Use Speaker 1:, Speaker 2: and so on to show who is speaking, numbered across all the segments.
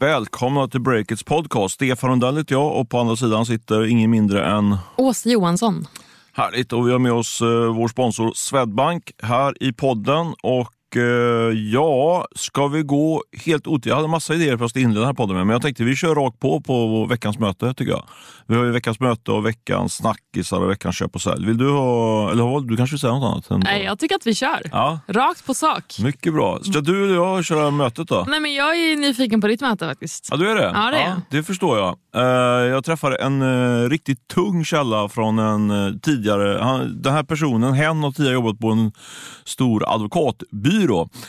Speaker 1: Välkomna till Breakits podcast. Stefan Rundell heter jag och på andra sidan sitter ingen mindre än...
Speaker 2: Åsa Johansson.
Speaker 1: Härligt. Och vi har med oss eh, vår sponsor Swedbank här i podden. Och ja, ska vi gå helt ut? Jag hade massa idéer för att inleda den här podden med, men jag tänkte vi kör rakt på på veckans möte tycker jag. Vi har ju veckans möte och veckans snackisar och veckans köp och sälj. Vill du ha, eller du kanske vill säga något annat?
Speaker 2: Nej, jag tycker att vi kör.
Speaker 1: Ja.
Speaker 2: Rakt på sak.
Speaker 1: Mycket bra. Ska du eller jag köra mötet då?
Speaker 2: Nej, men jag är nyfiken på ditt möte faktiskt.
Speaker 1: Ja, du är det?
Speaker 2: Ja, det är jag.
Speaker 1: det förstår jag. Eh, jag träffade en uh, riktigt tung källa från en eh, tidigare... Den här personen, hen har tidigare jobbat på en stor advokatbyrå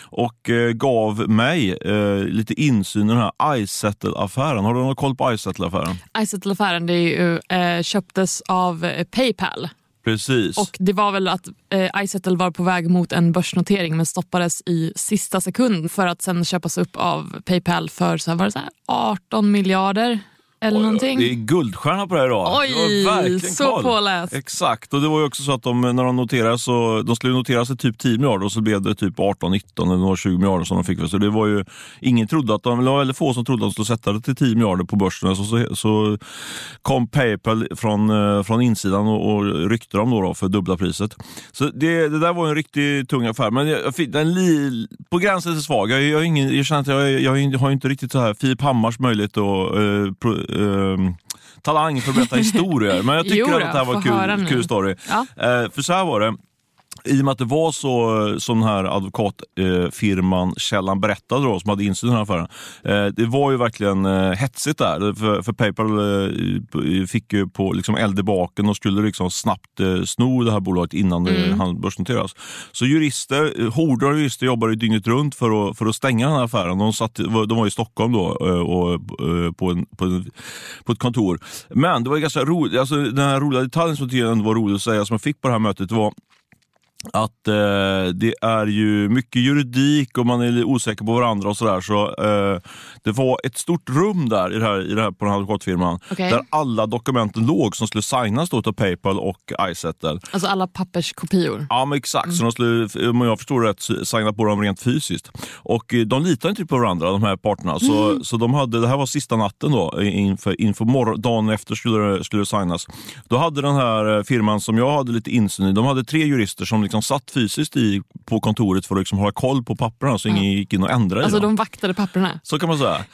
Speaker 1: och eh, gav mig eh, lite insyn i den här iSettle-affären. Har du någon koll på iSettle-affären?
Speaker 2: iSettle-affären det är ju, eh, köptes av eh, Paypal.
Speaker 1: Precis.
Speaker 2: Och det var väl att eh, iSettle var på väg mot en börsnotering men stoppades i sista sekund för att sen köpas upp av Paypal för så här, var det så här, 18 miljarder eller någonting.
Speaker 1: Det är guldstjärna på det här idag.
Speaker 2: Oj,
Speaker 1: verkligen
Speaker 2: så
Speaker 1: koll.
Speaker 2: påläst.
Speaker 1: Exakt, och det var ju också så att de, när de noterades, så, de skulle noteras till typ 10 miljarder och så blev det typ 18, 19 eller några 20 miljarder som de fick. Så det var ju, ingen trodde att de, eller väldigt få som trodde att de skulle sätta det till 10 miljarder på börsen. Så, så, så kom Paypal från, eh, från insidan och, och ryckte dem då, då för dubbla priset. Så det, det där var en riktigt tung affär. Men jag, fick den li, på gränsen till svag. Jag, jag, ingen, jag känner att jag, jag, har inte riktigt så här Filip Hammars möjlighet att eh, eh, talang för att berätta historier. Men jag tycker
Speaker 2: Jo då,
Speaker 1: att det här var
Speaker 2: höra
Speaker 1: kul, kul story.
Speaker 2: Ja.
Speaker 1: Eh, för så här var det. I och med att det var så som den här advokatfirman Källan berättade då, som hade insyn i den här affären. Eh, det var ju verkligen eh, hetsigt där. För, för Paypal eh, fick ju på liksom eld i baken och skulle liksom snabbt eh, sno det här bolaget innan det hann börsnoteras. Så jurister, eh, horder av jurister jobbade dygnet runt för att, för att stänga den här affären. De, satt, de var i Stockholm då eh, och, eh, på, en, på, en, på ett kontor. Men det var ganska roligt, alltså, den här roliga detaljen som jag var rolig att säga som jag fick på det här mötet var att eh, det är ju mycket juridik och man är osäker på varandra och sådär. Så, eh, det var ett stort rum där, i det här, i det här på den här advokatfirman
Speaker 2: Okej.
Speaker 1: där alla dokumenten låg som skulle signas då av Paypal och iSettle.
Speaker 2: Alltså alla papperskopior.
Speaker 1: Ja men exakt, så de skulle, om jag förstår rätt, signa på dem rent fysiskt. Och eh, de litar inte på varandra de här parterna. Så, så de hade, det här var sista natten då, inför, inför morgon, dagen efter skulle det, skulle det signas. Då hade den här eh, firman som jag hade lite insyn i, de hade tre jurister som liksom satt fysiskt i, på kontoret för att liksom hålla koll på papperna så ingen gick in och ändrade i
Speaker 2: Alltså
Speaker 1: dem.
Speaker 2: de vaktade papperna.
Speaker 1: Så kan man säga.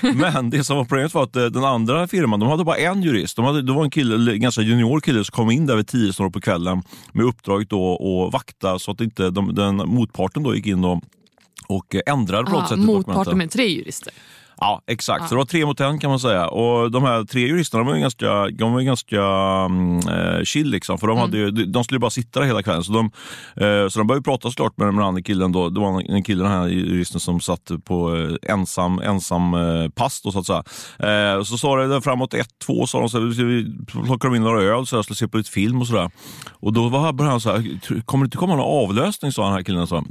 Speaker 1: Men det som var problemet var att eh, den andra firman, de hade bara en jurist. De hade, det var en kille, en ganska junior kille som kom in där vid tio snart på kvällen med uppdraget då att vakta så att inte de, den motparten då gick in och och ändrade på något sätt i
Speaker 2: motparten med tre jurister.
Speaker 1: Ja, exakt. Ja. Så det var tre mot en kan man säga. Och de här tre juristerna de var ju ganska, de var ju ganska mm, eh, chill liksom. För de, hade mm. ju, de skulle ju bara sitta där hela kvällen. Så de, eh, så de började prata såklart med den andra killen då. Det var en, kille, den här juristen som satt på eh, ensam, ensam eh, pass då så att säga. Eh, så sa det framåt ett, två sa de så här, vi plockade de in några öl så jag skulle se på lite film och sådär. Och då var, började han så här, kommer det inte komma någon avlösning sa den här killen. Så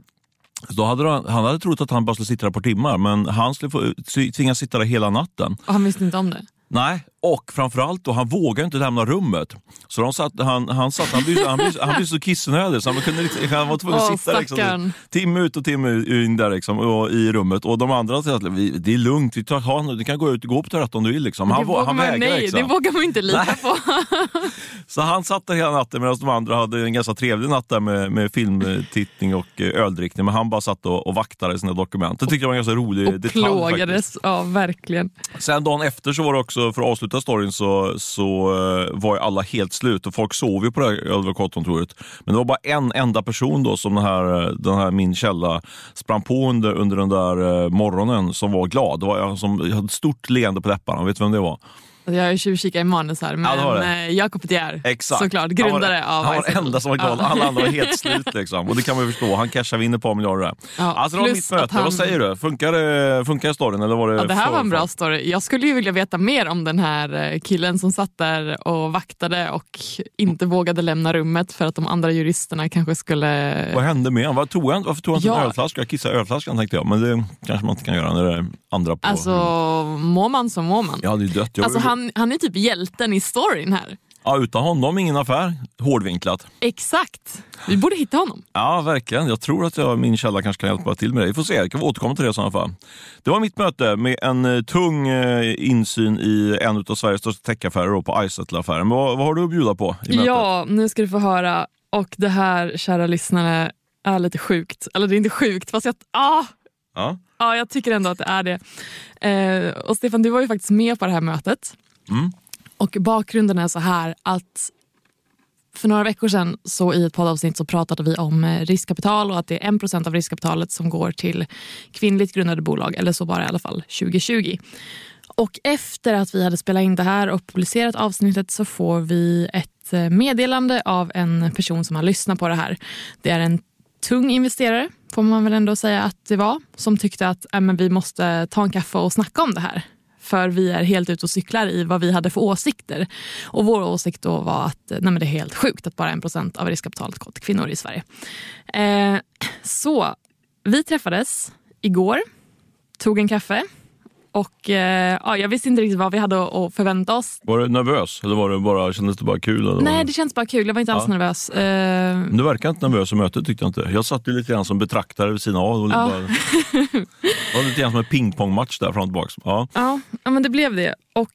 Speaker 1: då hade han, han hade trott att han bara skulle sitta där ett par timmar, men han skulle få, tvingas sitta där hela natten.
Speaker 2: Och han visste inte om det.
Speaker 1: Nej, och framförallt då, han vågade inte lämna rummet. Så de satt, han, han, satt, han, blev, han, blev, han blev så kissnödig så han, kunde, liksom- han var tvungen att
Speaker 2: Åh,
Speaker 1: sitta liksom, timme ut och timme in där liksom, och, i rummet. Och de andra sa att "Vi- det är lugnt, vi tar, ha, du kan gå ut och gå på toaletten om du vill. Liksom. Han,
Speaker 2: det
Speaker 1: vå-
Speaker 2: vågar
Speaker 1: han vägrade.
Speaker 2: nej,
Speaker 1: Liksom.
Speaker 2: det vågar man inte lita
Speaker 1: Nej.
Speaker 2: på.
Speaker 1: Så han satt där hela natten medan de andra hade en ganska trevlig natt där med, med filmtittning och eh, öldrickning. Men han bara satt och, och vaktade sina dokument. Det tyckte jag var en ganska rolig
Speaker 2: Och
Speaker 1: detalj. faktiskt.
Speaker 2: plågades. Ja, verkligen.
Speaker 1: Sen dagen efter så var det också, för att avsluta storyn, så, så eh, var ju alla helt slut och folk sov ju på det här advokatkontoret. Men det var bara en enda person då som den här, eh, den här min källa sprang på under, under den där eh, morgonen som var glad. Det var jag som hade ett stort leende på läpparna. Vet du vem det var?
Speaker 2: Jag har ju tjuvkikat i manus här,
Speaker 1: Ja,
Speaker 2: men
Speaker 1: det.
Speaker 2: eh, Jakob De Geer,
Speaker 1: Exakt.
Speaker 2: såklart,
Speaker 1: Han var-
Speaker 2: grundare av
Speaker 1: Han var den enda som var glad.
Speaker 2: Ja.
Speaker 1: Alla andra var helt slut. Liksom. Och det kan man ju förstå. Han cashade in ett par miljarder där.
Speaker 2: Ja,
Speaker 1: alltså, det var mitt möte.
Speaker 2: han-
Speaker 1: Vad säger du? Funkar, funkar storyn eller var det
Speaker 2: Ja, det här
Speaker 1: för-
Speaker 2: var en bra story. Jag skulle ju vilja veta mer om den här eh, killen som satt där och vaktade och inte vågade lämna rummet för att de andra juristerna kanske skulle...
Speaker 1: Vad hände med honom? Vad tog han? Varför tog han inte en
Speaker 2: Ja.
Speaker 1: ölflaska? Jag kissade i ölflaskan tänkte jag. Men det kanske man inte kan göra när det andra på.
Speaker 2: Alltså, mår man så mår man.
Speaker 1: Jag hade ju dött. Jag
Speaker 2: Alltså, han, han är typ hjälten i storyn här.
Speaker 1: Ja, utan honom ingen affär. Hårdvinklat.
Speaker 2: Exakt. Vi borde hitta honom.
Speaker 1: Ja, verkligen. Jag tror att jag, min källa kanske kan hjälpa till med det. Vi får se. Jag kan återkomma till det i sådana fall. Det var mitt möte med en eh, tung eh, insyn i en av Sveriges största techaffärer på Izettle-affären. Vad, vad har du att bjuda på i mötet?
Speaker 2: Ja, nu ska du få höra. Och det här, kära lyssnare, är lite sjukt. Eller det är inte sjukt, fast jag, ah,
Speaker 1: Ja.
Speaker 2: ja, jag tycker ändå att det är det. Eh, och Stefan, du var ju faktiskt med på det här mötet.
Speaker 1: Mm.
Speaker 2: Och bakgrunden är så här att för några veckor sedan så i ett poddavsnitt så pratade vi om eh, riskkapital och att det är 1% av riskkapitalet som går till kvinnligt grundade bolag, eller så var det i alla fall 2020. Och efter att vi hade spelat in det här och publicerat avsnittet så får vi ett eh, meddelande av en person som har lyssnat på det här. Det är en tung investerare, får man väl ändå säga att det var, som tyckte att äh, men vi måste ta en kaffe och snacka om det här. För vi är helt ute och cyklar i vad vi hade för åsikter. Och vår åsikt då var att nej men det är helt sjukt att bara en procent av riskkapitalet går till kvinnor i Sverige. Eh, så vi träffades igår, tog en kaffe och eh, ja, jag visste inte riktigt vad vi hade att- förvänta oss.
Speaker 1: Var du nervös eller var det bara, kändes det bara kul? Eller?
Speaker 2: Nej, det känns bara kul. Jag var inte alls
Speaker 1: Ja.
Speaker 2: nervös. Eh,
Speaker 1: Du verkar inte nervös i mötet tyckte jag inte. Jag satt ju lite grann som betraktare vid sidan av. Och
Speaker 2: Ja.
Speaker 1: bara, det var lite grann som en pingpongmatch där fram och tillbaka. Ja.
Speaker 2: Ja, ja men det blev det. Och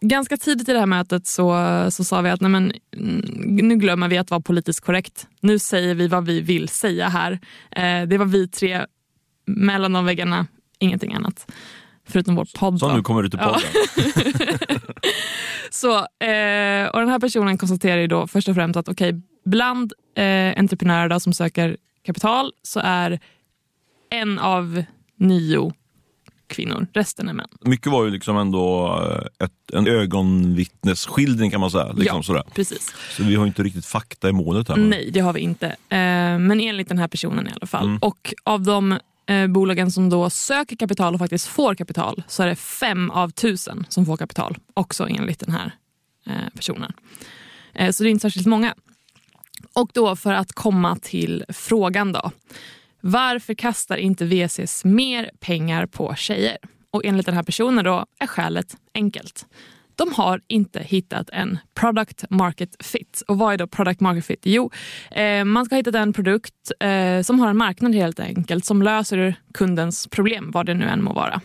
Speaker 2: ganska tidigt i det här mötet så, så sa vi att nej men, mm, nu glömmer vi att vara politiskt korrekt. Nu säger vi vad vi vill säga här. Eh, det var vi tre mellan de väggarna, ingenting annat. Förutom vår podd.
Speaker 1: Så
Speaker 2: då.
Speaker 1: nu kommer till
Speaker 2: Ja.
Speaker 1: podden.
Speaker 2: Så, eh, och den här personen konstaterar ju då först och främst att okej, bland eh, entreprenörer då som söker kapital så är en av nio kvinnor, resten är män.
Speaker 1: Mycket var ju liksom ändå eh, ett, en ögonvittnesskildring kan man säga. Liksom
Speaker 2: Ja.
Speaker 1: sådär.
Speaker 2: Precis.
Speaker 1: Så vi har inte riktigt fakta i målet här. men-
Speaker 2: Nej, det har vi inte. Eh, men enligt den här personen i alla fall.
Speaker 1: Mm.
Speaker 2: Och av de eh, bolagen som då söker kapital och faktiskt får kapital så är det fem av tusen som får kapital. Också enligt den här eh, personen. Eh, så det är inte särskilt många. Och då för att komma till frågan då. Varför kastar inte VCs mer pengar på tjejer? Och enligt den här personen då är skälet enkelt. De har inte hittat en product market fit. Och vad är då product market fit? Jo, eh, man ska ha hittat en produkt eh, som har en marknad helt enkelt som löser kundens problem, vad det nu än må vara.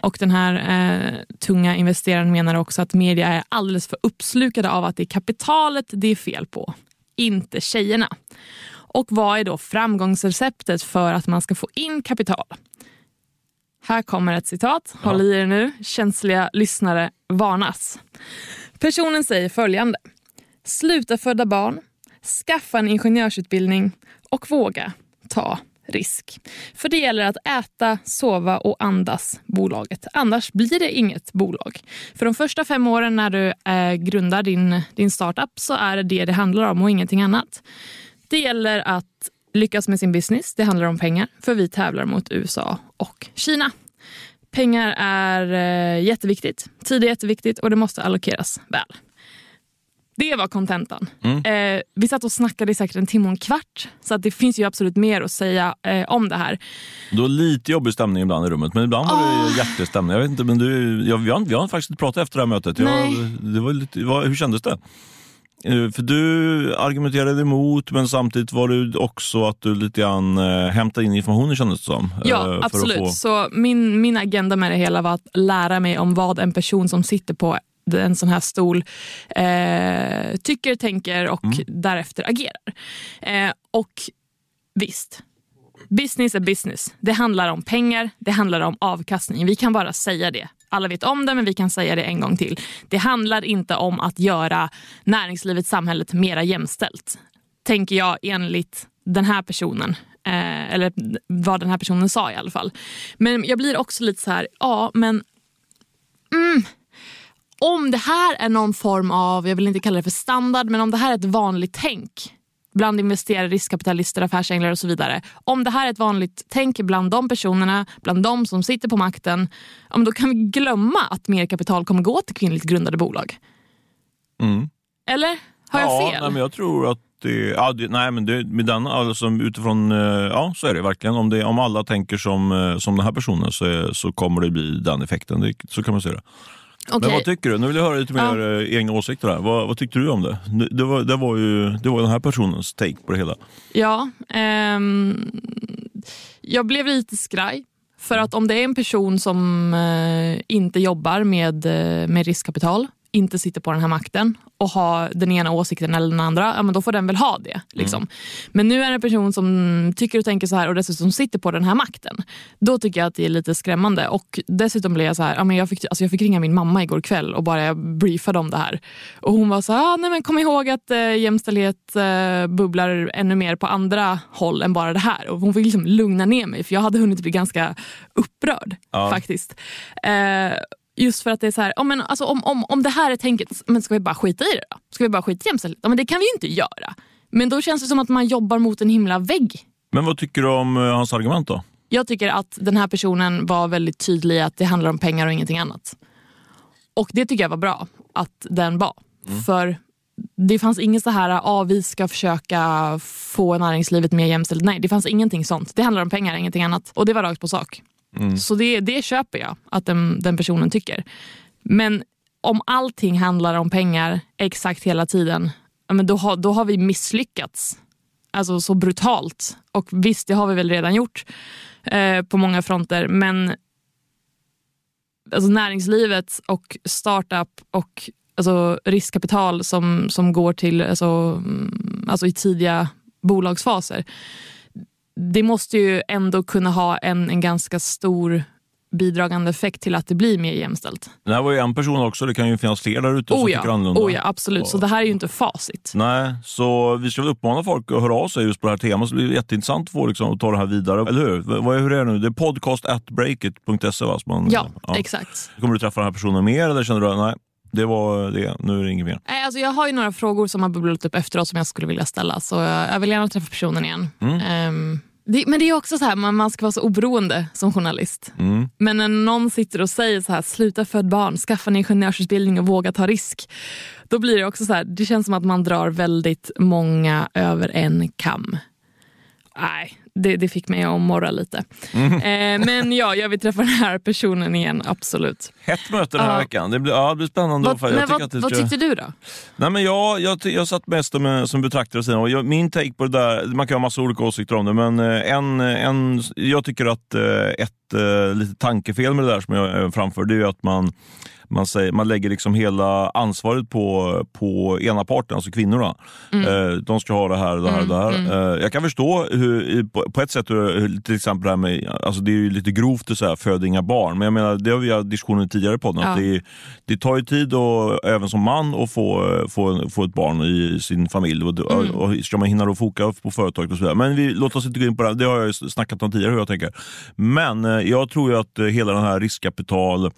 Speaker 2: Och den här eh, tunga investeraren menar också att media är alldeles för uppslukade av att det är kapitalet det är fel på, inte tjejerna. Och vad är då framgångsreceptet för att man ska få in kapital? Här kommer ett citat. Håll i er nu. Känsliga lyssnare varnas. Personen säger följande. Sluta föda barn, skaffa en ingenjörsutbildning och våga ta risk. För det gäller att äta, sova och andas bolaget. Annars blir det inget bolag. För de första fem åren när du eh, grundar din, din startup så är det det det handlar om och ingenting annat. Det gäller att lyckas med sin business. Det handlar om pengar, för vi tävlar mot USA och Kina. Pengar är eh, jätteviktigt, tid är jätteviktigt och det måste allokeras väl. Det var kontentan. Eh, vi satt och snackade i säkert en timme och en kvart, så att det finns ju absolut mer att säga eh, om det här.
Speaker 1: Det var lite jobbig stämning ibland i rummet, men ibland var
Speaker 2: Ah.
Speaker 1: det hjärtlig stämning. Jag vet inte, men du, jag, vi, har, vi har faktiskt pratat efter det här mötet. Jag, det var lite, vad, hur kändes det? Eh, För du argumenterade emot, men samtidigt var det också att du lite grann eh, hämtade in information kändes det som. eh,
Speaker 2: Ja, absolut.
Speaker 1: få-
Speaker 2: Så min, min agenda med det hela var att lära mig om vad en person som sitter på en sån här stol eh, tycker, tänker och därefter agerar. Eh, och visst, business är business. Det handlar om pengar, det handlar om avkastning. Vi kan bara säga det. Alla vet om det, men vi kan säga det en gång till. Det handlar inte om att göra näringslivet, samhället mera jämställt. Tänker jag enligt den här personen. Eh, eller vad den här personen sa i alla fall. Men jag blir också lite så här, ja men mm, om det här är någon form av, jag vill inte kalla det för standard, men om det här är ett vanligt tänk bland investerare, riskkapitalister, affärsänglar och så vidare. Om det här är ett vanligt tänk bland de personerna, bland de som sitter på makten, ja, då kan vi glömma att mer kapital kommer gå till kvinnligt grundade bolag.
Speaker 1: Mm.
Speaker 2: Eller? Har jag
Speaker 1: ja,
Speaker 2: fel?
Speaker 1: Nej, men jag tror att det, ja, det, nej, men det, med den, alltså, utifrån, eh, ja så är det verkligen. Om, det, om alla tänker som, eh, som den här personen så, är, så kommer det bli den effekten. Det, så kan man säga det. Men
Speaker 2: Okej.
Speaker 1: vad tycker du? Nu vill jag höra lite mer eh, egna åsikter här. Vad, vad tyckte du om det? Det, det, var, det, var ju, det var den här personens take på det hela.
Speaker 2: Ja, ehm, jag blev lite skraj. För att om det är en person som eh, inte jobbar med, eh, med riskkapital, inte sitter på den här makten och har den ena åsikten eller den andra, ja, men då får den väl ha det. Liksom. Men nu är det en person som tycker och tänker så här och dessutom sitter på den här makten. Då tycker jag att det är lite skrämmande. Och Dessutom blev jag så här, ja, men jag, fick, alltså jag fick ringa min mamma igår kväll och bara briefade om det här. Och Hon var så här, ah, nej, men kom ihåg att eh, jämställdhet eh, bubblar ännu mer på andra håll än bara det här. Och Hon fick liksom lugna ner mig för jag hade hunnit bli ganska upprörd
Speaker 1: Ja.
Speaker 2: faktiskt. Eh, Just för att det är så här, ja, men alltså, om, om, om det här är tänket, men ska vi bara skita i det då? Ska vi bara skita i jämställdhet? Ja, men det kan vi ju inte göra. Men då känns det som att man jobbar mot en himla vägg.
Speaker 1: Men vad tycker du om eh, hans argument då?
Speaker 2: Jag tycker att den här personen var väldigt tydlig i att det handlar om pengar och ingenting annat. Och det tycker jag var bra att den var. För det fanns inget så här, ah, vi ska försöka få näringslivet mer jämställt. Nej, det fanns ingenting sånt. Det handlar om pengar, ingenting annat. Och det var rakt på sak. Mm. Så det, det köper jag att den, den personen tycker. Men om allting handlar om pengar exakt hela tiden, men då, har, då har vi misslyckats. Alltså så brutalt. Och visst, det har vi väl redan gjort eh, på många fronter. Men alltså näringslivet och startup och alltså riskkapital som, som går till alltså, mm, alltså i tidiga bolagsfaser. Det måste ju ändå kunna ha en, en ganska stor bidragande effekt till att det blir mer jämställt.
Speaker 1: Det här var ju en person också, det kan ju finnas fler där ute som
Speaker 2: Oh
Speaker 1: tycker
Speaker 2: ja,
Speaker 1: annorlunda.
Speaker 2: oh ja, absolut. Så det här är ju inte facit.
Speaker 1: Nej, så vi ska väl uppmana folk att höra av sig just på det här temat. Så det blir jätteintressant att få liksom, ta det här vidare. Eller hur? Vad är, hur är det nu? Det är podcast at breakit.se va? som man-
Speaker 2: Ja, exakt.
Speaker 1: Kommer du träffa den här personen mer eller känner du att nej, det var det, nu är det inget mer?
Speaker 2: Nej, Alltså jag har ju några frågor som har bubblat upp efteråt som jag skulle vilja ställa. Så jag vill gärna träffa personen igen. Ehm, det, men det är också så här, man, man ska vara så oberoende som journalist.
Speaker 1: Mm.
Speaker 2: Men när någon sitter och säger så här, sluta född barn, skaffa en ingenjörsutbildning och våga ta risk. Då blir det också så här, det känns som att man drar väldigt många över en kam. Nej, det, det fick mig att morra lite. Eh, men ja, jag vill träffa den här personen igen, absolut.
Speaker 1: Hett möte den här
Speaker 2: Ja.
Speaker 1: veckan. Det blir, ja, det blir spännande.
Speaker 2: Vad,
Speaker 1: Jag
Speaker 2: men vad, vad tyckte du då?
Speaker 1: Nej, men jag, jag, jag satt mest med, som betraktare sen, och jag, min take på det där, man kan ha massa olika åsikter om det, men eh, en, en, jag tycker att eh, ett eh, litet tankefel med det där som jag framför, det är ju att man man, säger, man lägger liksom hela ansvaret på, på ena parten, alltså kvinnorna. Eh, de ska ha det här, det här, det här. Eh, jag kan förstå hur, på, på ett sätt, hur, till exempel det här med, alltså det är ju lite grovt att säga föd inga barn, men jag menar, det har vi haft diskussioner tidigare i podden, att
Speaker 2: Ja.
Speaker 1: det, det tar ju tid, och, även som man, att få, få, få ett barn i sin familj. Och, och, och ska man hinna då foka på företaget och så vidare. Men vi, låt oss inte gå in på det, det har jag snackat om tidigare hur jag tänker. Men eh, jag tror ju att hela den här riskkapital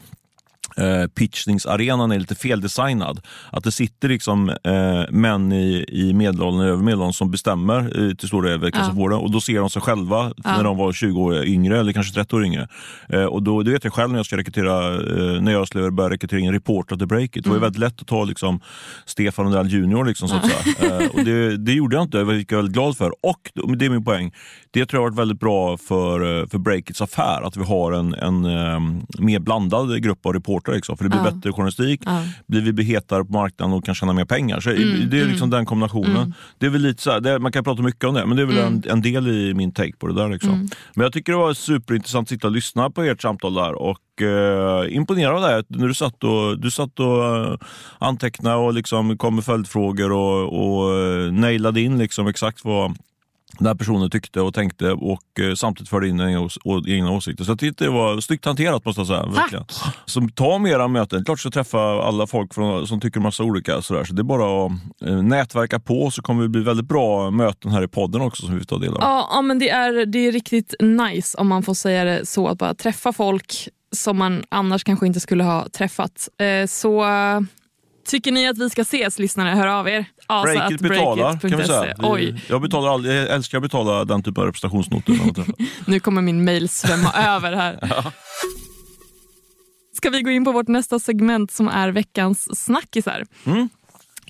Speaker 1: eh, pitchningsarenan är lite feldesignad. Att det sitter liksom eh, män i, i medelåldern och över medelåldern som bestämmer eh, till stor del vilka
Speaker 2: Ja.
Speaker 1: som får det. Och då ser de sig själva
Speaker 2: Ja.
Speaker 1: när de var 20 år yngre eller kanske 30 år yngre. Eh, och då, det vet jag själv när jag ska rekrytera, eh, när jag skulle börja rekrytera in reportrar till Breakit. Det var ju väldigt lätt att ta liksom, Stefan Lundell Junior. Liksom, så säga. Eh, och det, det gjorde jag inte, vilket jag är väldigt glad för. Och det är min poäng, det tror jag har varit väldigt bra för, för Breakits affär, att vi har en, en mer blandad grupp av reportrar. Liksom, för det blir
Speaker 2: Ja.
Speaker 1: bättre journalistik,
Speaker 2: Ja.
Speaker 1: blir vi hetare på marknaden och kan tjäna mer pengar. Så
Speaker 2: Mm,
Speaker 1: det är liksom den kombinationen. Det är väl lite så här, det, man kan prata mycket om det, men det är väl
Speaker 2: Mm.
Speaker 1: en, en del i min take på det där. Liksom. Men jag tycker det var superintressant att sitta och lyssna på ert samtal där och eh, imponerad av det när du satt och, du satt och eh, antecknade och liksom kom med följdfrågor och, och eh, nailade in liksom exakt vad den här personen tyckte och tänkte och eh, samtidigt förde in egna, åsikter. Så det var snyggt hanterat måste jag säga.
Speaker 2: Tack.
Speaker 1: Verkligen. Så ta mera möten. Klart ska träffa alla folk från, som tycker massa olika. Sådär. Så det är bara att eh, nätverka på så kommer det bli väldigt bra möten här i podden också som vi får ta del av.
Speaker 2: Ja, ja men det är, det är riktigt nice om man får säga det så. Att bara träffa folk som man annars kanske inte skulle ha träffat. Eh, så tycker ni att vi ska ses lyssnare, hör av er. Asa
Speaker 1: Breakit betalar kan vi säga.
Speaker 2: Oj,
Speaker 1: Jag, betalar aldrig, jag älskar att betala den typen av representationsnoter.
Speaker 2: nu kommer min mail svämma över här. Ska vi gå in på vårt nästa segment som är veckans snackisar.
Speaker 1: Mm.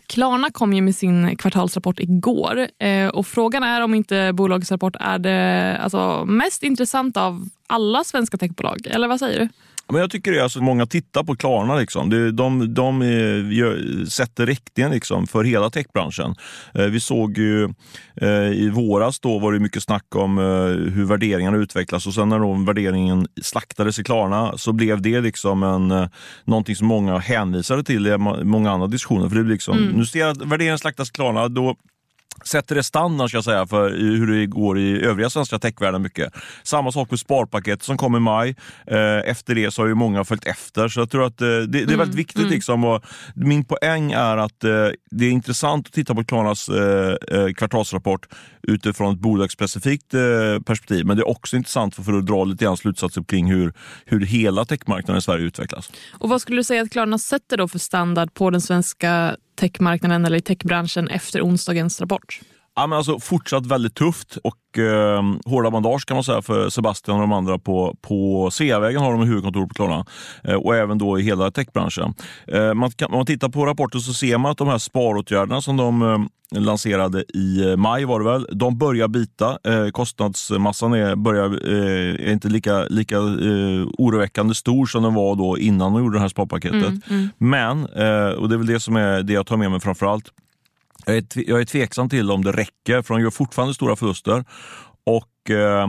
Speaker 2: Klarna kom ju med sin kvartalsrapport igår eh, och frågan är om inte bolagets rapport är det alltså, mest intressanta av alla svenska techbolag. Eller vad säger du?
Speaker 1: Men jag tycker det är alltså många tittar på Klarna. Liksom. De, de, de är, gör, sätter riktningen liksom för hela techbranschen. Eh, vi såg ju eh, i våras då var det mycket snack om eh, hur värderingarna utvecklas och sen när då värderingen slaktades i Klarna så blev det liksom en, eh, någonting som många hänvisade till i många andra diskussioner. För det blir liksom, Nu ser jag att värderingen slaktas i Klarna, då sätter det standard ska jag säga, för hur det går i övriga svenska techvärlden mycket. Samma sak med sparpaketet som kom i maj. Eh, efter det så har ju många följt efter. Så jag tror att eh, det, det, är väldigt mm, viktigt. Mm. Liksom, och min poäng är att eh, det är intressant att titta på Klarnas kvartalsrapport utifrån ett bolagsspecifikt perspektiv. Men det är också intressant för, för att dra lite grann slutsatser kring hur, hur hela techmarknaden i Sverige utvecklas.
Speaker 2: Och Vad skulle du säga att Klarna sätter då för standard på den svenska techmarknaden eller i techbranschen efter onsdagens rapport?
Speaker 1: Ja, men alltså, fortsatt väldigt tufft och eh, hårda bandage kan man säga för Sebastian och de andra på, på Sveavägen har de huvudkontor på Klarna eh, och även då i hela techbranschen. Eh, man kan, om man tittar på rapporten så ser man att de här sparåtgärderna som de eh, lanserade i eh, maj var det väl, de börjar bita. Eh, kostnadsmassan är, börjar, eh, är inte lika, lika eh, oroväckande stor som den var då innan de gjorde det här sparpaketet. Mm, mm. Men, eh, och det är väl det som är det jag tar med mig framför allt, jag är, jag är tveksam till om det räcker, för de gör fortfarande stora förluster. Och eh,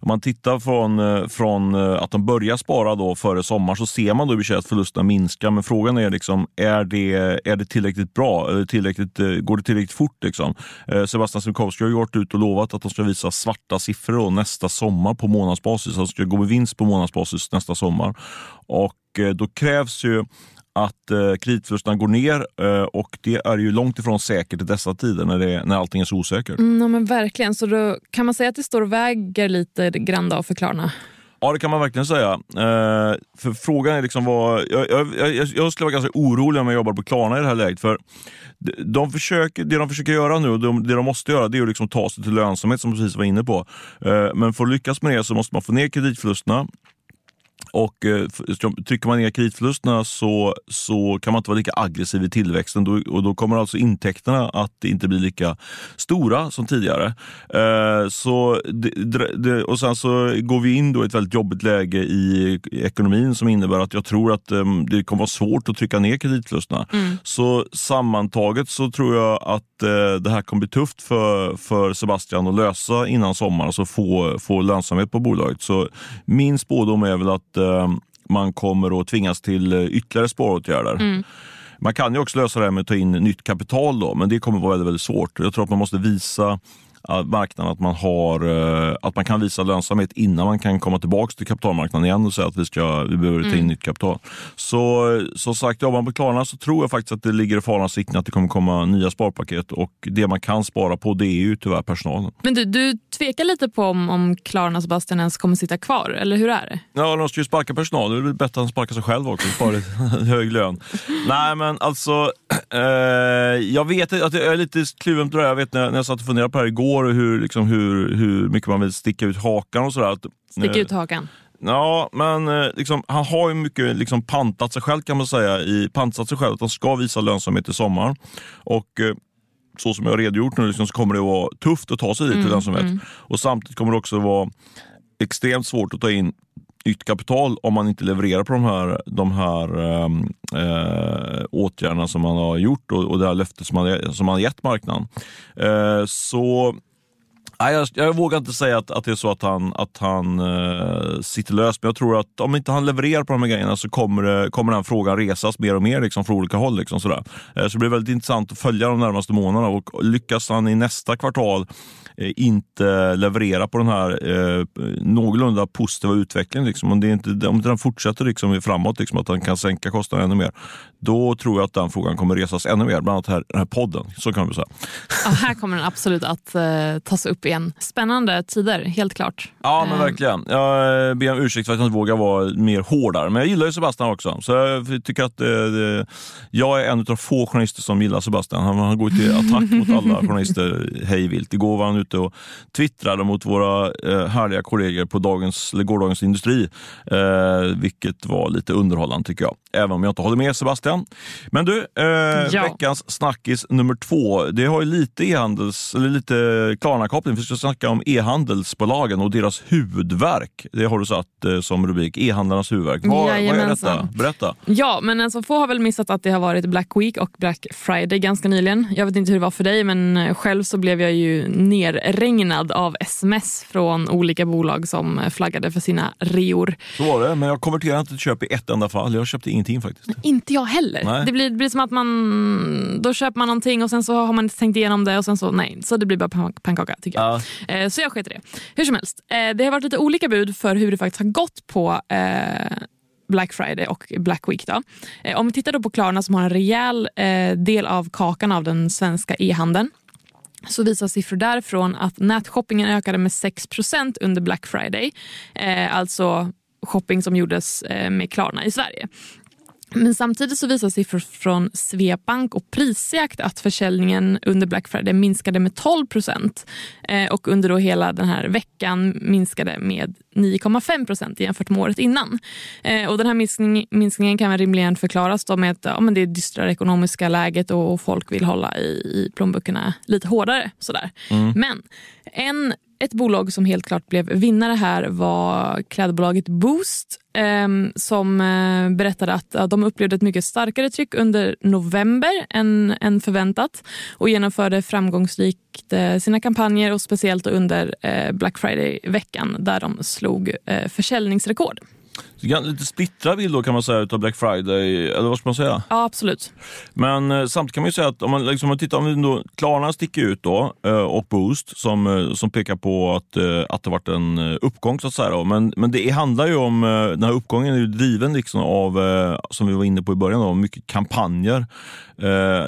Speaker 1: om man tittar från, eh, från eh, att de börjar spara då före sommar så ser man då i att förlusterna minskar. Men frågan är, liksom, är, det, är det tillräckligt bra? Eller tillräckligt, eh, går det tillräckligt fort? Liksom? Sebastian Simkowski har gått ut och lovat att de ska visa svarta siffror nästa sommar på månadsbasis. Alltså de ska gå med vinst på månadsbasis nästa sommar. Och då krävs ju att eh, kreditförlusterna går ner eh, och det är ju långt ifrån säkert i dessa tider när, det, när allting är så osäkert.
Speaker 2: Mm, ja, men verkligen, så då kan man säga att det står och väger lite grann då för Klarna?
Speaker 1: Ja, det kan man verkligen säga. Eh, för frågan är liksom vad... Jag, jag, jag, jag skulle vara ganska orolig om jag jobbar på Klarna i det här läget. För de försöker, det de försöker göra nu, de, det de måste göra, det är att liksom ta sig till lönsamhet som precis var inne på. Eh, men för att lyckas med det så måste man få ner kreditförlusterna. Och eh, Trycker man ner kreditförlusterna så, så kan man inte vara lika aggressiv i tillväxten då, och då kommer alltså intäkterna att inte bli lika stora som tidigare. Eh, så det, det, och Sen så går vi in då i ett väldigt jobbigt läge i ekonomin som innebär att jag tror att eh, det kommer vara svårt att trycka ner kreditförlusterna. Mm. Så sammantaget så tror jag att eh, det här kommer bli tufft för, för Sebastian att lösa innan sommaren, alltså få, få lönsamhet på bolaget. Så min spådom är väl att eh, man kommer att tvingas till eh, ytterligare sparåtgärder. Mm. Man kan ju också lösa det här med att ta in nytt kapital, då, men det kommer att vara väldigt, väldigt svårt. Jag tror att man måste visa marknaden att man, har, eh, att man kan visa lönsamhet innan man kan komma tillbaka till kapitalmarknaden igen och säga att vi, ska, vi behöver ta in mm. nytt kapital. Så som sagt, jobbar man på Klarna så tror jag faktiskt att det ligger i farans riktning att det kommer komma nya sparpaket och det man kan spara på det är ju tyvärr personalen.
Speaker 2: Men du, du tvekar lite på om, om Klarna Sebastian ens kommer sitta kvar, eller hur är det?
Speaker 1: Ja, de ska ju sparka personal. Det är bättre att sparka sig själv också, spara hög lön. Nej, men alltså, eh, jag vet att jag är lite kluven på det Jag vet när, när jag satt och funderade på det här igår år hur, liksom, hur, hur mycket man vill sticka ut hakan och sådär.
Speaker 2: Sticka eh, ut hakan?
Speaker 1: Ja, men eh, liksom, han har ju mycket liksom, pantat sig själv kan man säga. I, pantat sig själv att han ska visa lönsamhet i sommar. Och eh, så som jag har redogjort nu liksom, så kommer det vara tufft att ta sig dit mm, till lönsamhet. Mm. Och samtidigt kommer det också vara extremt svårt att ta in nytt kapital om man inte levererar på de här, de här ehm, eh, åtgärderna som man har gjort och, och det här löftet som man, som man har gett marknaden. Eh, så Nej, jag, jag, vågar inte säga att, att det är så att han, att han uh, sitter löst, men jag tror att om inte han levererar på de här grejerna så kommer, kommer den frågan resas mer och mer liksom, från olika håll. Liksom, sådär. Uh, så det blir väldigt intressant att följa de närmaste månaderna och lyckas han i nästa kvartal inte leverera på den här uh, någorlunda positiva utvecklingen, liksom, om, det inte, om den fortsätter liksom, framåt, liksom, att han kan sänka kostnaderna ännu mer, då tror jag att den frågan kommer resas ännu mer, bland annat här, den här podden. Så kan vi säga.
Speaker 2: Ja, här kommer den absolut att tas upp igen. Spännande tider, helt klart.
Speaker 1: Ja, men eh. verkligen. Jag ber om ursäkt för att jag inte vågar vara mer hårdare, men jag gillar ju Sebastian också. Så jag tycker att det, jag är en av få journalister som gillar Sebastian. Han, han går till attack mot alla journalister hej vilt. Igår var han ute och twittrade mot våra eh, härliga kollegor på dagens, gårdagens Industri, eh, vilket var lite underhållande tycker jag även om jag inte håller med Sebastian. Men du, eh,
Speaker 2: Ja.
Speaker 1: veckans snackis nummer två. Det har ju lite e-handels, eller lite Klarna-koppling. Vi ska snacka om e-handelsbolagen och deras huvudverk. Det har du satt eh, som rubrik, e-handlarnas huvudverk. Vad, vad är detta? Berätta.
Speaker 2: Ja, men alltså få har väl missat att det har varit Black Week och Black Friday ganska nyligen. Jag vet inte hur det var för dig, men eh, själv så blev jag ju nerregnad av sms från olika bolag som flaggade för sina reor.
Speaker 1: Så var det, men jag konverterade inte till köp i ett enda fall. Jag köpte ingenting faktiskt.
Speaker 2: Inte jag heller.
Speaker 1: Nej.
Speaker 2: Det blir, det blir som att man då köper man någonting och sen så har man inte tänkt igenom det och sen så nej. Så det blir bara pan- pannkaka tycker jag.
Speaker 1: Ja.
Speaker 2: Eh, Så jag sket det. Hur som helst, eh, det har varit lite olika bud för hur det faktiskt har gått på eh, Black Friday och Black Week. Då. Eh, Om vi tittar då på Klarna som har en rejäl eh, del av kakan av den svenska e-handeln så visar siffror därifrån att nätshoppingen ökade med 6% under Black Friday. Eh, alltså shopping som gjordes med Klarna i Sverige. Men samtidigt så visar siffror från Sveabank och Prisjakt att försäljningen under Black Friday minskade med 12 procent eh, och under då hela den här veckan minskade med 9,5 procent jämfört med året innan. Eh, och den här minskning, minskningen kan rimligen förklaras då med att ja, men det är dystra ekonomiska läget och, folk vill hålla i, i plånböckerna lite hårdare. Sådär. Men en, ett bolag som helt klart blev vinnare här var klädbolaget Boost ehm, som eh, berättade att de upplevde ett mycket starkare tryck under november än, än förväntat och genomförde framgångsrikt eh, sina kampanjer och speciellt under eh, Black Friday-veckan där de slog försäljningsrekord.
Speaker 1: Lite splittrad bild då kan man säga utav Black Friday, eller vad ska man säga?
Speaker 2: Ja, absolut.
Speaker 1: Men eh, samtidigt kan man ju säga att om man, liksom, om man tittar, om då, Klarna sticker ut då eh, och Boost som, eh, som pekar på att, att det varit en uppgång så att säga. Då. Men, men det handlar ju om, den här uppgången är ju driven liksom av, som vi var inne på i början, då, mycket kampanjer.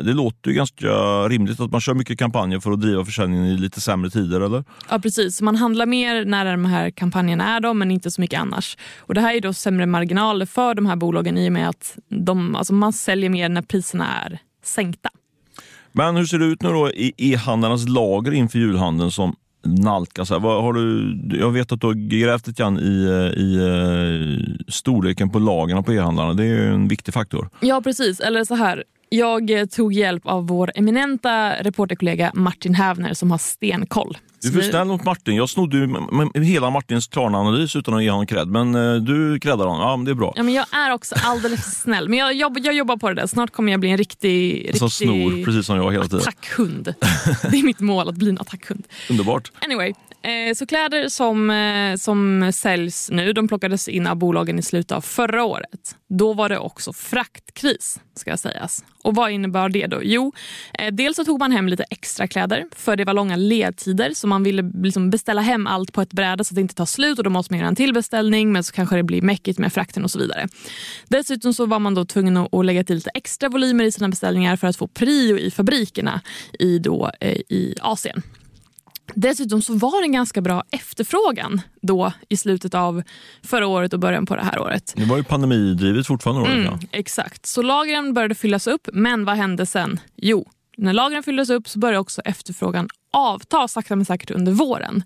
Speaker 1: Det låter ju ganska rimligt att man kör mycket kampanjer för att driva försäljningen i lite sämre tider, eller?
Speaker 2: Ja, precis. Man handlar mer när de här kampanjerna är, då, men inte så mycket annars. Och Det här är då sämre marginaler för de här bolagen i och med att de, alltså man säljer mer när priserna är sänkta.
Speaker 1: Men hur ser det ut nu då i e-handlarnas lager inför julhandeln som nalkas? Här? Vad har du, jag vet att du har grävt lite grann i, eh, i eh, storleken på lagren på e-handlarna. Det är ju en viktig faktor.
Speaker 2: Ja, precis. Eller så här. Jag eh, tog hjälp av vår eminenta reporterkollega Martin Hävner som har stenkoll.
Speaker 1: Du är för snäll mot Martin. Jag snodde ju hela Martins Klarna-analys utan att ge honom cred. Men eh, du creddar honom. Ja, men det är bra.
Speaker 2: Ja, men jag är också alldeles för snäll, men jag, jag, jag jobbar på det där. Snart kommer jag bli en riktig,
Speaker 1: Som
Speaker 2: riktig
Speaker 1: snor, precis som jag hela tiden.
Speaker 2: attackhund. Det är mitt mål, att bli en attackhund.
Speaker 1: Underbart.
Speaker 2: Anyway, eh, så kläder som, eh, som säljs nu de plockades in av bolagen i slutet av förra året. Då var det också fraktkris, ska sägas. Och Vad innebar det? då? Jo, eh, dels så tog man hem lite extra kläder för det var långa ledtider så man ville liksom beställa hem allt på ett bräde så att det inte tar slut och då måste man göra en till beställning men så kanske det blir mäckigt med frakten och så vidare. Dessutom så var man då tvungen att att lägga till lite extra volymer i sina beställningar för att få prio i fabrikerna i, då, eh, i Asien. Dessutom så var det en ganska bra efterfrågan då i slutet av förra året och början på det här året.
Speaker 1: Det var ju pandemidrivet fortfarande.
Speaker 2: Mm,
Speaker 1: ja.
Speaker 2: exakt. Så lagren började fyllas upp, men vad hände sen? Jo, när lagren fylldes upp så började också efterfrågan avta sakta men säkert under våren.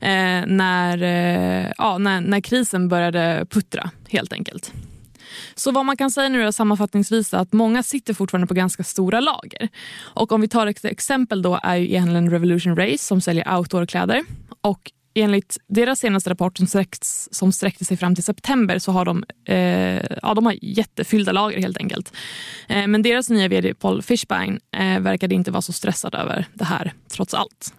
Speaker 2: Eh, när, eh, ja, när, när krisen började puttra, helt enkelt. Så vad man kan säga nu är sammanfattningsvis att många sitter fortfarande på ganska stora lager. Och om vi tar ett exempel då är ju e-handeln Revolution Race som säljer outdoorkläder. Och enligt deras senaste rapport som, sträcks, som sträckte sig fram till september så har de, eh, ja, de har jättefyllda lager helt enkelt. Eh, men deras nya vd Paul Fishbein eh, verkade inte vara så stressad över det här trots allt.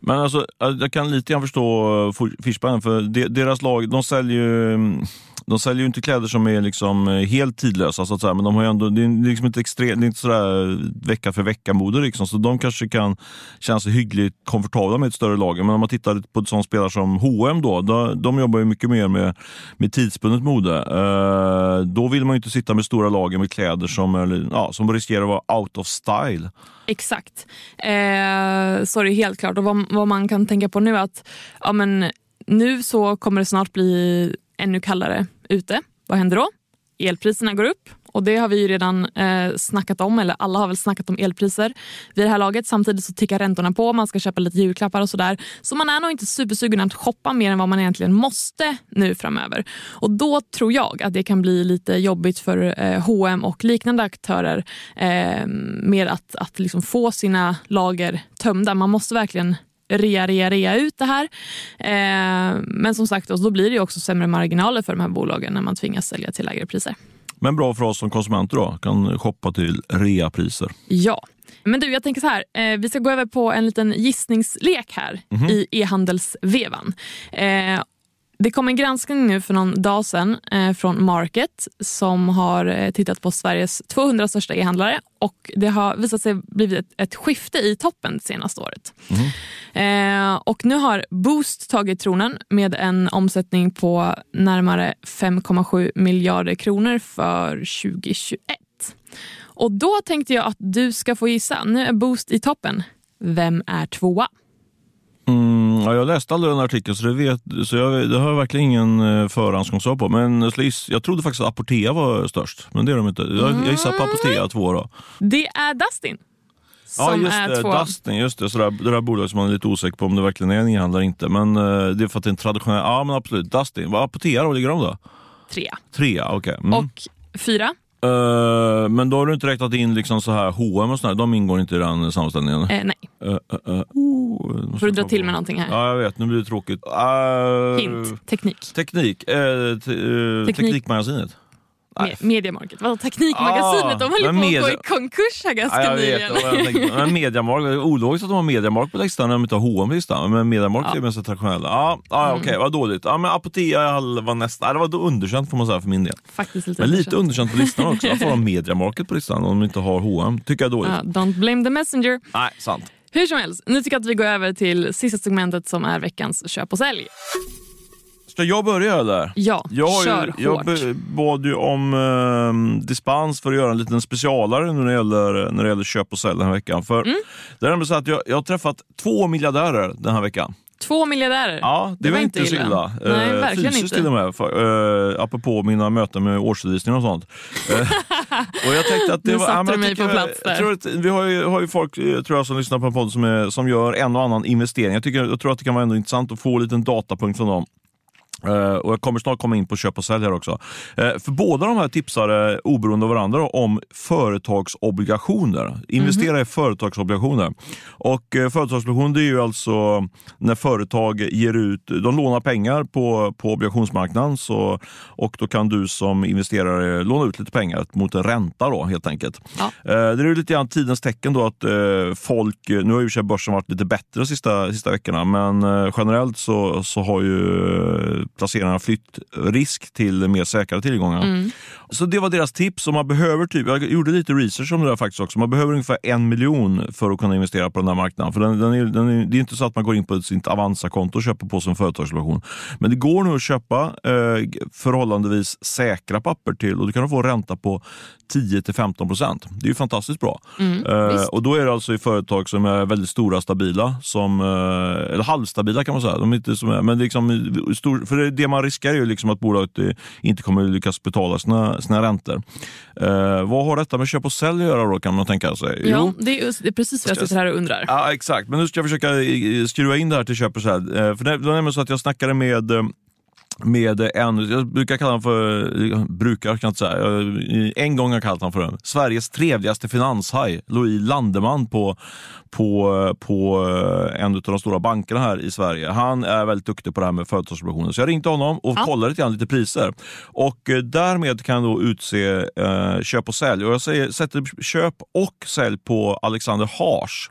Speaker 1: Men alltså, jag kan lite grann förstå eh, Fishbein, för de- deras lag, de säljer ju mm, de säljer ju inte kläder som är liksom eh, helt tidlösa, så att säga, men de har ju ändå, det är liksom inte, extrem, det är inte sådär eh, vecka för vecka-mode. Liksom, så de kanske kan känna sig hyggligt komfortabla med ett större lager. Men om man tittar på ett sånt spelare som H&M då, de, de jobbar ju mycket mer med, med tidsbundet mode. Eh, då vill man ju inte sitta med stora lager med kläder som, är, ja, som riskerar att vara out of style.
Speaker 2: Exakt. Eh, så det helt klart. Och vad, vad man kan tänka på nu är att ja, men, nu så kommer det snart bli ännu kallare ute. Vad händer då? Elpriserna går upp Och det har vi ju redan eh, snackat om, eller alla har väl snackat om elpriser vid det här laget. Samtidigt så tickar räntorna på, man ska köpa lite julklappar och sådär. Så man är nog inte supersugen att shoppa mer än vad man egentligen måste nu framöver. Och då tror jag att det kan bli lite jobbigt för eh, H&M och liknande aktörer eh, med att, att liksom få sina lager tömda. Man måste verkligen rea, rea, rea ut det här. Eh, men som sagt, då blir det också sämre marginaler för de här bolagen när man tvingas sälja till lägre priser.
Speaker 1: Men bra för oss som konsumenter då, kan shoppa till reapriser.
Speaker 2: Ja. Men du, jag tänker så här. Eh, vi ska gå över på en liten gissningslek här mm -hmm. i e-handelsvevan. Eh, det kom en granskning nu för någon dag sedan eh, från Market som har eh, tittat på Sveriges 200 största e-handlare och det har visat sig blivit ett, ett skifte i toppen det senaste året. Mm. Eh, och nu har Boost tagit tronen med en omsättning på närmare 5,7 miljarder kronor för 2021. Och då tänkte jag att du ska få gissa. Nu är Boost i toppen. Vem är tvåa?
Speaker 1: Mm, ja, jag läste aldrig den artikeln så, det, vet, så jag, det har jag verkligen ingen eh, förhandskunskap på. Men jag trodde faktiskt att Apotea var störst, men det är de inte. Jag, jag gissar på Apotea två då.
Speaker 2: Det är Dustin.
Speaker 1: Ja, just det. Två. Dustin, just det. Så det där bolaget som man är lite osäker på om det verkligen är en e-handlare inte. Men uh, det är för att det är en traditionell... Ja, men absolut. Dustin. Vad Apotea då? ligger de då?
Speaker 2: Trea.
Speaker 1: Trea, okej. Okay.
Speaker 2: Mm. Och fyra?
Speaker 1: Uh, men då har du inte räknat in liksom så här H&M och sådär, de ingår inte i den sammanställningen?
Speaker 2: Uh, nej. Uh, uh, uh. Får du dra till med någonting här?
Speaker 1: Ja, jag vet. Nu blir det tråkigt.
Speaker 2: Hint. Teknik.
Speaker 1: Teknik. Teknik. Teknikmagasinet.
Speaker 2: Me Mediamarket, vadå Teknikmagasinet? Ah, de höll på att gå i konkurs här ganska ja, nyligen.
Speaker 1: men Mediamarket, ologiskt att de har Mediamarket på listan när de inte har H&M på listan. Men Mediamarket ja. är mest traditionella. Ja, ah, mm. okej, okay, vad dåligt. Ja, men Apotea var nästa, det var underkänt får man säga för min del.
Speaker 2: Faktiskt lite
Speaker 1: men lite underkänt på listan också. Varför har de Mediamarket på listan om de inte har H&M? Tycker jag är dåligt.
Speaker 2: Uh, don't blame the messenger.
Speaker 1: Nej, sant.
Speaker 2: Hur som helst, nu tycker jag att vi går över till sista segmentet som är veckans köp och sälj.
Speaker 1: Ska jag börja eller?
Speaker 2: Ja,
Speaker 1: jag
Speaker 2: kör
Speaker 1: Jag
Speaker 2: hårt.
Speaker 1: bad ju om eh, dispens för att göra en liten specialare när det gäller, när det gäller köp och sälj den här veckan. För mm. Det är så att jag, jag har träffat två miljardärer den här veckan.
Speaker 2: Två miljardärer?
Speaker 1: Ja, det, det var, inte så illa.
Speaker 2: Nej, uh, verkligen
Speaker 1: fysiskt inte. till och med. För, uh, apropå mina möten med årsredovisning och sånt. Uh, och jag tänkte att det
Speaker 2: nu
Speaker 1: var,
Speaker 2: satte du mig på plats där.
Speaker 1: Jag tror att, vi har ju, har ju folk tror jag, som lyssnar på en podd som, är, som gör en och annan investering. Jag, tycker, jag tror att det kan vara ändå intressant att få en liten datapunkt från dem. Uh, och Jag kommer snart komma in på köp och sälj här också. Uh, för båda de här tipsar uh, oberoende av varandra om företagsobligationer. Investera mm -hmm. i företagsobligationer. Och Företagsobligationer är ju alltså när företag ger ut, de lånar pengar på, på obligationsmarknaden så, och då kan du som investerare låna ut lite pengar mot en ränta då helt enkelt. Ja. det är lite grann tidens tecken då att folk, nu har ju börsen varit lite bättre de sista, sista veckorna men generellt så, så har ju placerarna flytt risk till mer säkra tillgångar. Mm. Så det var deras tips. Och man behöver typ, jag gjorde lite research om det där faktiskt också. Man behöver ungefär en miljon för att kunna investera på den här marknaden. För den, den är, den är, det är inte så att man går in på sitt Avanza-konto och köper på sig en företagsobligation. Men det går nu att köpa eh, förhållandevis säkra papper till och du kan få ränta på 10-15 procent. Det är ju fantastiskt bra. Mm, eh, och Då är det alltså i företag som är väldigt stora, stabila, som, eh, eller halvstabila kan man säga. De är inte som är, men liksom, stor, för det, det man riskerar är ju liksom att bolaget eh, inte kommer lyckas betala sina, sina räntor. Eh, vad har detta med köp och sälj att göra då kan man tänka sig?
Speaker 2: Ja, jo, det, är, det är precis vad jag sitter här och undrar.
Speaker 1: Ja, exakt, men nu ska jag försöka eh, skruva in det här till köp och sälj. Eh, för det, det var nämligen så att jag snackade med med en, jag brukar kalla honom för, brukar kan jag inte säga, en gång har jag kallat honom för den. Sveriges trevligaste finanshaj, Louis Landeman på, på, på en av de stora bankerna här i Sverige. Han är väldigt duktig på det här med företagsobligationer. Så jag ringde honom och ja. kollade lite, lite priser. Och eh, därmed kan jag då utse eh, köp och sälj. Och jag säger, sätter köp och sälj på Alexander Hars.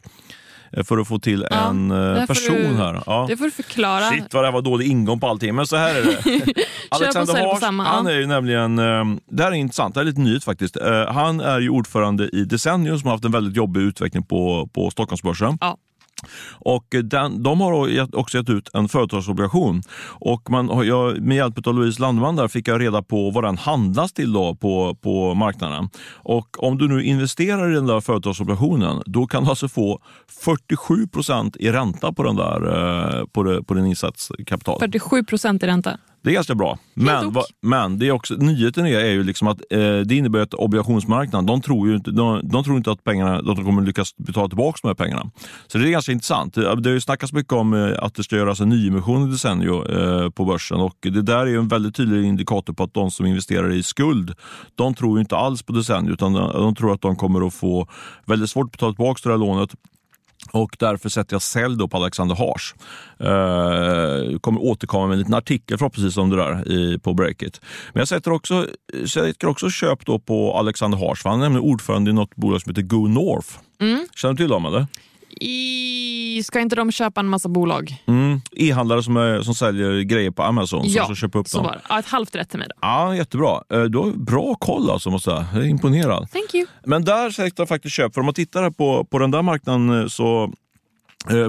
Speaker 1: Eh, för att få till ja, en eh, person
Speaker 2: du,
Speaker 1: här.
Speaker 2: Ja. Det får du förklara.
Speaker 1: Shit vad det var dålig ingång på allting, men så här är det. Alexander Hars, han är ju nämligen, eh, det här är intressant, det här är lite nytt faktiskt. Han är ju ordförande i Desennium som har haft en väldigt jobbig utveckling på, på Stockholmsbörsen. Ja. Och eh, den, de har också gett ut en företagsobligation. Och man, jag, med hjälp av Louise Landeman där fick jag reda på vad den handlas till då på, på marknaden. Och om du nu investerar i den där företagsobligationen, då kan du alltså få 47 procent i ränta på, den där, eh, på, det, på din insatskapital.
Speaker 2: 47 procent i ränta?
Speaker 1: Det är ganska bra. Men, va, men det är också, nyheten är, är ju liksom att eh, det innebär att obligationsmarknaden, de tror ju inte, de, de tror inte att, pengarna, att de kommer lyckas betala tillbaka de här pengarna. Så det är ganska intressant. Det, det har ju snackats mycket om eh, att det ska göras en nyemission i Desenio eh, på börsen och det där är ju en väldigt tydlig indikator på att de som investerar i skuld, de tror ju inte alls på Desenio utan de, de tror att de kommer att få väldigt svårt att betala tillbaka det här lånet och därför sätter jag sälj då på Alexander Hars. Uh, kommer återkomma med en liten artikel förhoppningsvis om det där i, på Breakit. Men jag sätter också, sätter också köp då på Alexander Hars, han är nämligen ordförande i något bolag som heter Go North.
Speaker 2: Mm.
Speaker 1: Känner du till dem eller?
Speaker 2: I, ska inte de köpa en massa bolag?
Speaker 1: Mm. E-handlare som, är, som säljer grejer på Amazon.
Speaker 2: ja,
Speaker 1: som köper upp
Speaker 2: så
Speaker 1: dem.
Speaker 2: var. Ja, ett halvt rätt till mig då.
Speaker 1: Ja, jättebra. Eh, Du har bra koll alltså, måste jag. Jag är imponerad.
Speaker 2: Thank you.
Speaker 1: Men där jag faktiskt köp. För om man tittar på, på den där marknaden eh, så eh,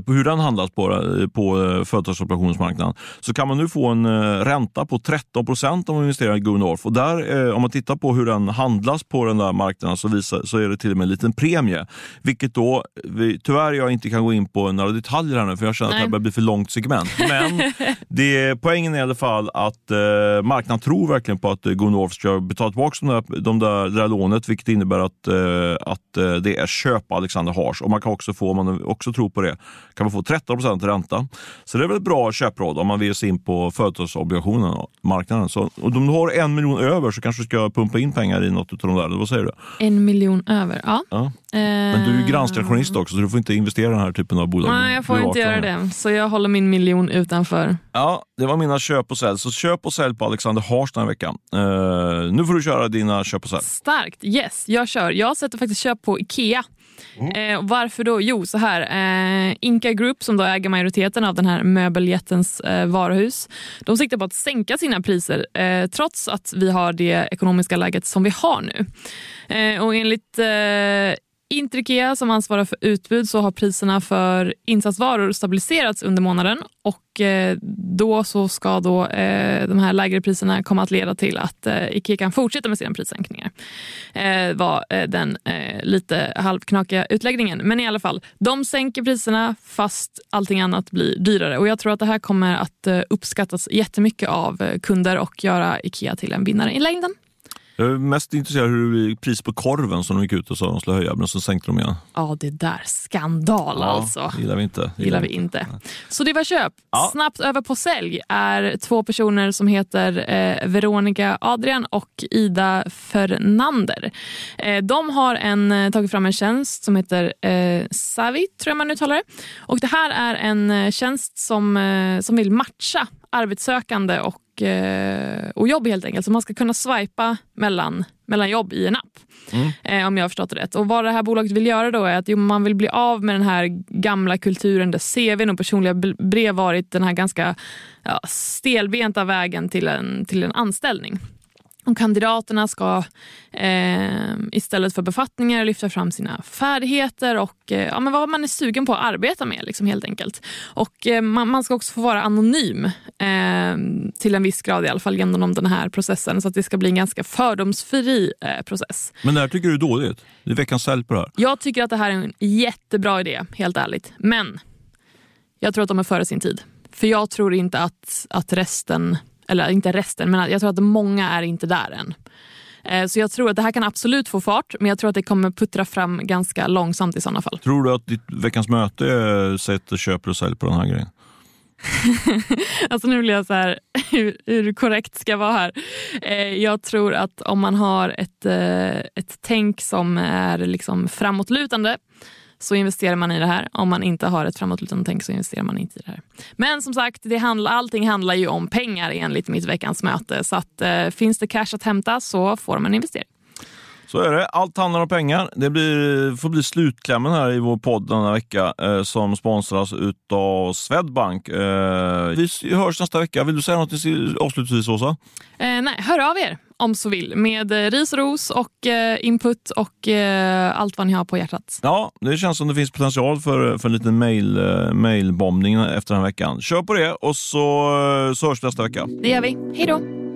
Speaker 1: på hur den handlas på, eh, på eh, företagsobligationsmarknaden så kan man nu få en eh, ränta på 13 procent om man investerar i Go. Och där, eh, om man tittar på hur den handlas på den där marknaden så, visar, så är det till och med en liten premie. Vilket då, vi, tyvärr jag inte kan gå in på några detaljer här nu för jag känner att det här
Speaker 2: Nej.
Speaker 1: börjar bli för långt segment. Men det, poängen är i alla fall att eh, marknaden tror verkligen på att eh, Go North ska betala tillbaka de där, de där, det där lånet vilket innebär att, eh, att eh, det är köp Alexander Hars. Och man kan också få, om man också tror på det, kan man få 13% ränta. Så det är väl ett bra köpråd om man vill sig in på företagsobligationen marknaden. Så, och om du har en miljon över så kanske du ska pumpa in pengar i något av de där. Vad säger du?
Speaker 2: En miljon över. Ja.
Speaker 1: Ja. Men du är ju granskad journalist också så du får inte investera i den här typen av bolag.
Speaker 2: Nej, jag får inte göra
Speaker 1: det.
Speaker 2: Så jag håller min miljon utanför.
Speaker 1: Ja, det var mina köp och sälj. Så köp och sälj på Alexander Hars den här veckan. Eh, nu får du köra dina köp och sälj.
Speaker 2: Starkt. Yes, jag kör. Jag sätter faktiskt köp på Ikea. Mm. Eh, varför då? Jo, så här. Eh, Inca Group, som då äger majoriteten av den här möbeljättens eh, varuhus, de siktar på att sänka sina priser eh, trots att vi har det ekonomiska läget som vi har nu. Eh, och enligt eh, Intrikea som ansvarar för utbud så har priserna för insatsvaror stabiliserats under månaden och eh, då så ska då eh, de här lägre priserna komma att leda till att eh, Ikea kan fortsätta med sina prissänkningar. Var den lite halvknakiga utläggningen. Men i alla fall, de sänker priserna fast allting annat blir dyrare och jag tror att det här kommer att uppskattas jättemycket av kunder och göra Ikea till en vinnare i längden.
Speaker 1: Jag är mest intresserad av hur det blir pris på korven som de gick ut och sa att de skulle höja, men så sänkte de igen.
Speaker 2: Ja, det där. Skandal alltså.
Speaker 1: gillar vi inte.
Speaker 2: gillar vi inte. Så det var köp.
Speaker 1: Ja.
Speaker 2: Snabbt över på sälj är två personer som heter eh, Veronica Adrian och Ida Fernander. Eh, de har en, eh, tagit fram en tjänst som heter eh, Savi, tror jag man uttalar det. Och det här är en eh, tjänst som, eh, som vill matcha arbetssökande och, eh, och jobb helt enkelt. Så man ska kunna swipa mellan, mellan jobb i en app. Eh, om jag har förstått det rätt. Och vad det här bolaget vill göra då är att jo, man vill bli av med den här gamla kulturen där CVn och personliga brev varit den här ganska ja, stelbenta vägen till en, till en anställning. Och kandidaterna ska eh, istället för befattningar lyfta fram sina färdigheter och eh, ja, men vad man är sugen på att arbeta med liksom, helt enkelt. Och eh, man, man ska också få vara anonym eh, till en viss grad i alla fall genom den här processen så att det ska bli en ganska fördomsfri eh, process.
Speaker 1: Men det här tycker du är dåligt? Det är veckans sälj på det här.
Speaker 2: Jag tycker att det här är en jättebra idé, helt ärligt. Men jag tror att de är före sin tid. För jag tror inte att, att resten, eller inte resten, men jag tror att många är inte där än. Eh, Så jag tror att det här kan absolut få fart, men jag tror att det kommer puttra fram ganska långsamt i sådana fall.
Speaker 1: Tror du att ditt veckans möte eh, sätter köper och sälj på den här grejen?
Speaker 2: Alltså nu blir jag så här, hur, hur korrekt ska jag vara här? Eh, jag tror att om man har ett, eh, ett tänk som är liksom framåtlutande så investerar man i det här. Om man inte har ett framåtlutande tänk så investerar man inte i det här. Men som sagt, det handlar, allting handlar ju om pengar enligt mitt veckans möte. Så att, eh, finns det cash att hämta så får man investera.
Speaker 1: Så är det. Allt handlar om pengar. Det blir, får bli slutklämmen här i vår podd denna vecka eh, som sponsras utav Swedbank. Eh, vi hörs nästa vecka. Vill du säga något avslutningsvis, Åsa?
Speaker 2: Eh, nej, hör av er om så vill med eh, ris och ros och eh, input och eh, allt vad ni har på hjärtat.
Speaker 1: Ja, det känns som det finns potential för, för en liten mail, eh, mailbombning efter den här veckan. Kör på det och så, så hörs vi nästa vecka.
Speaker 2: Det gör vi. Hej då!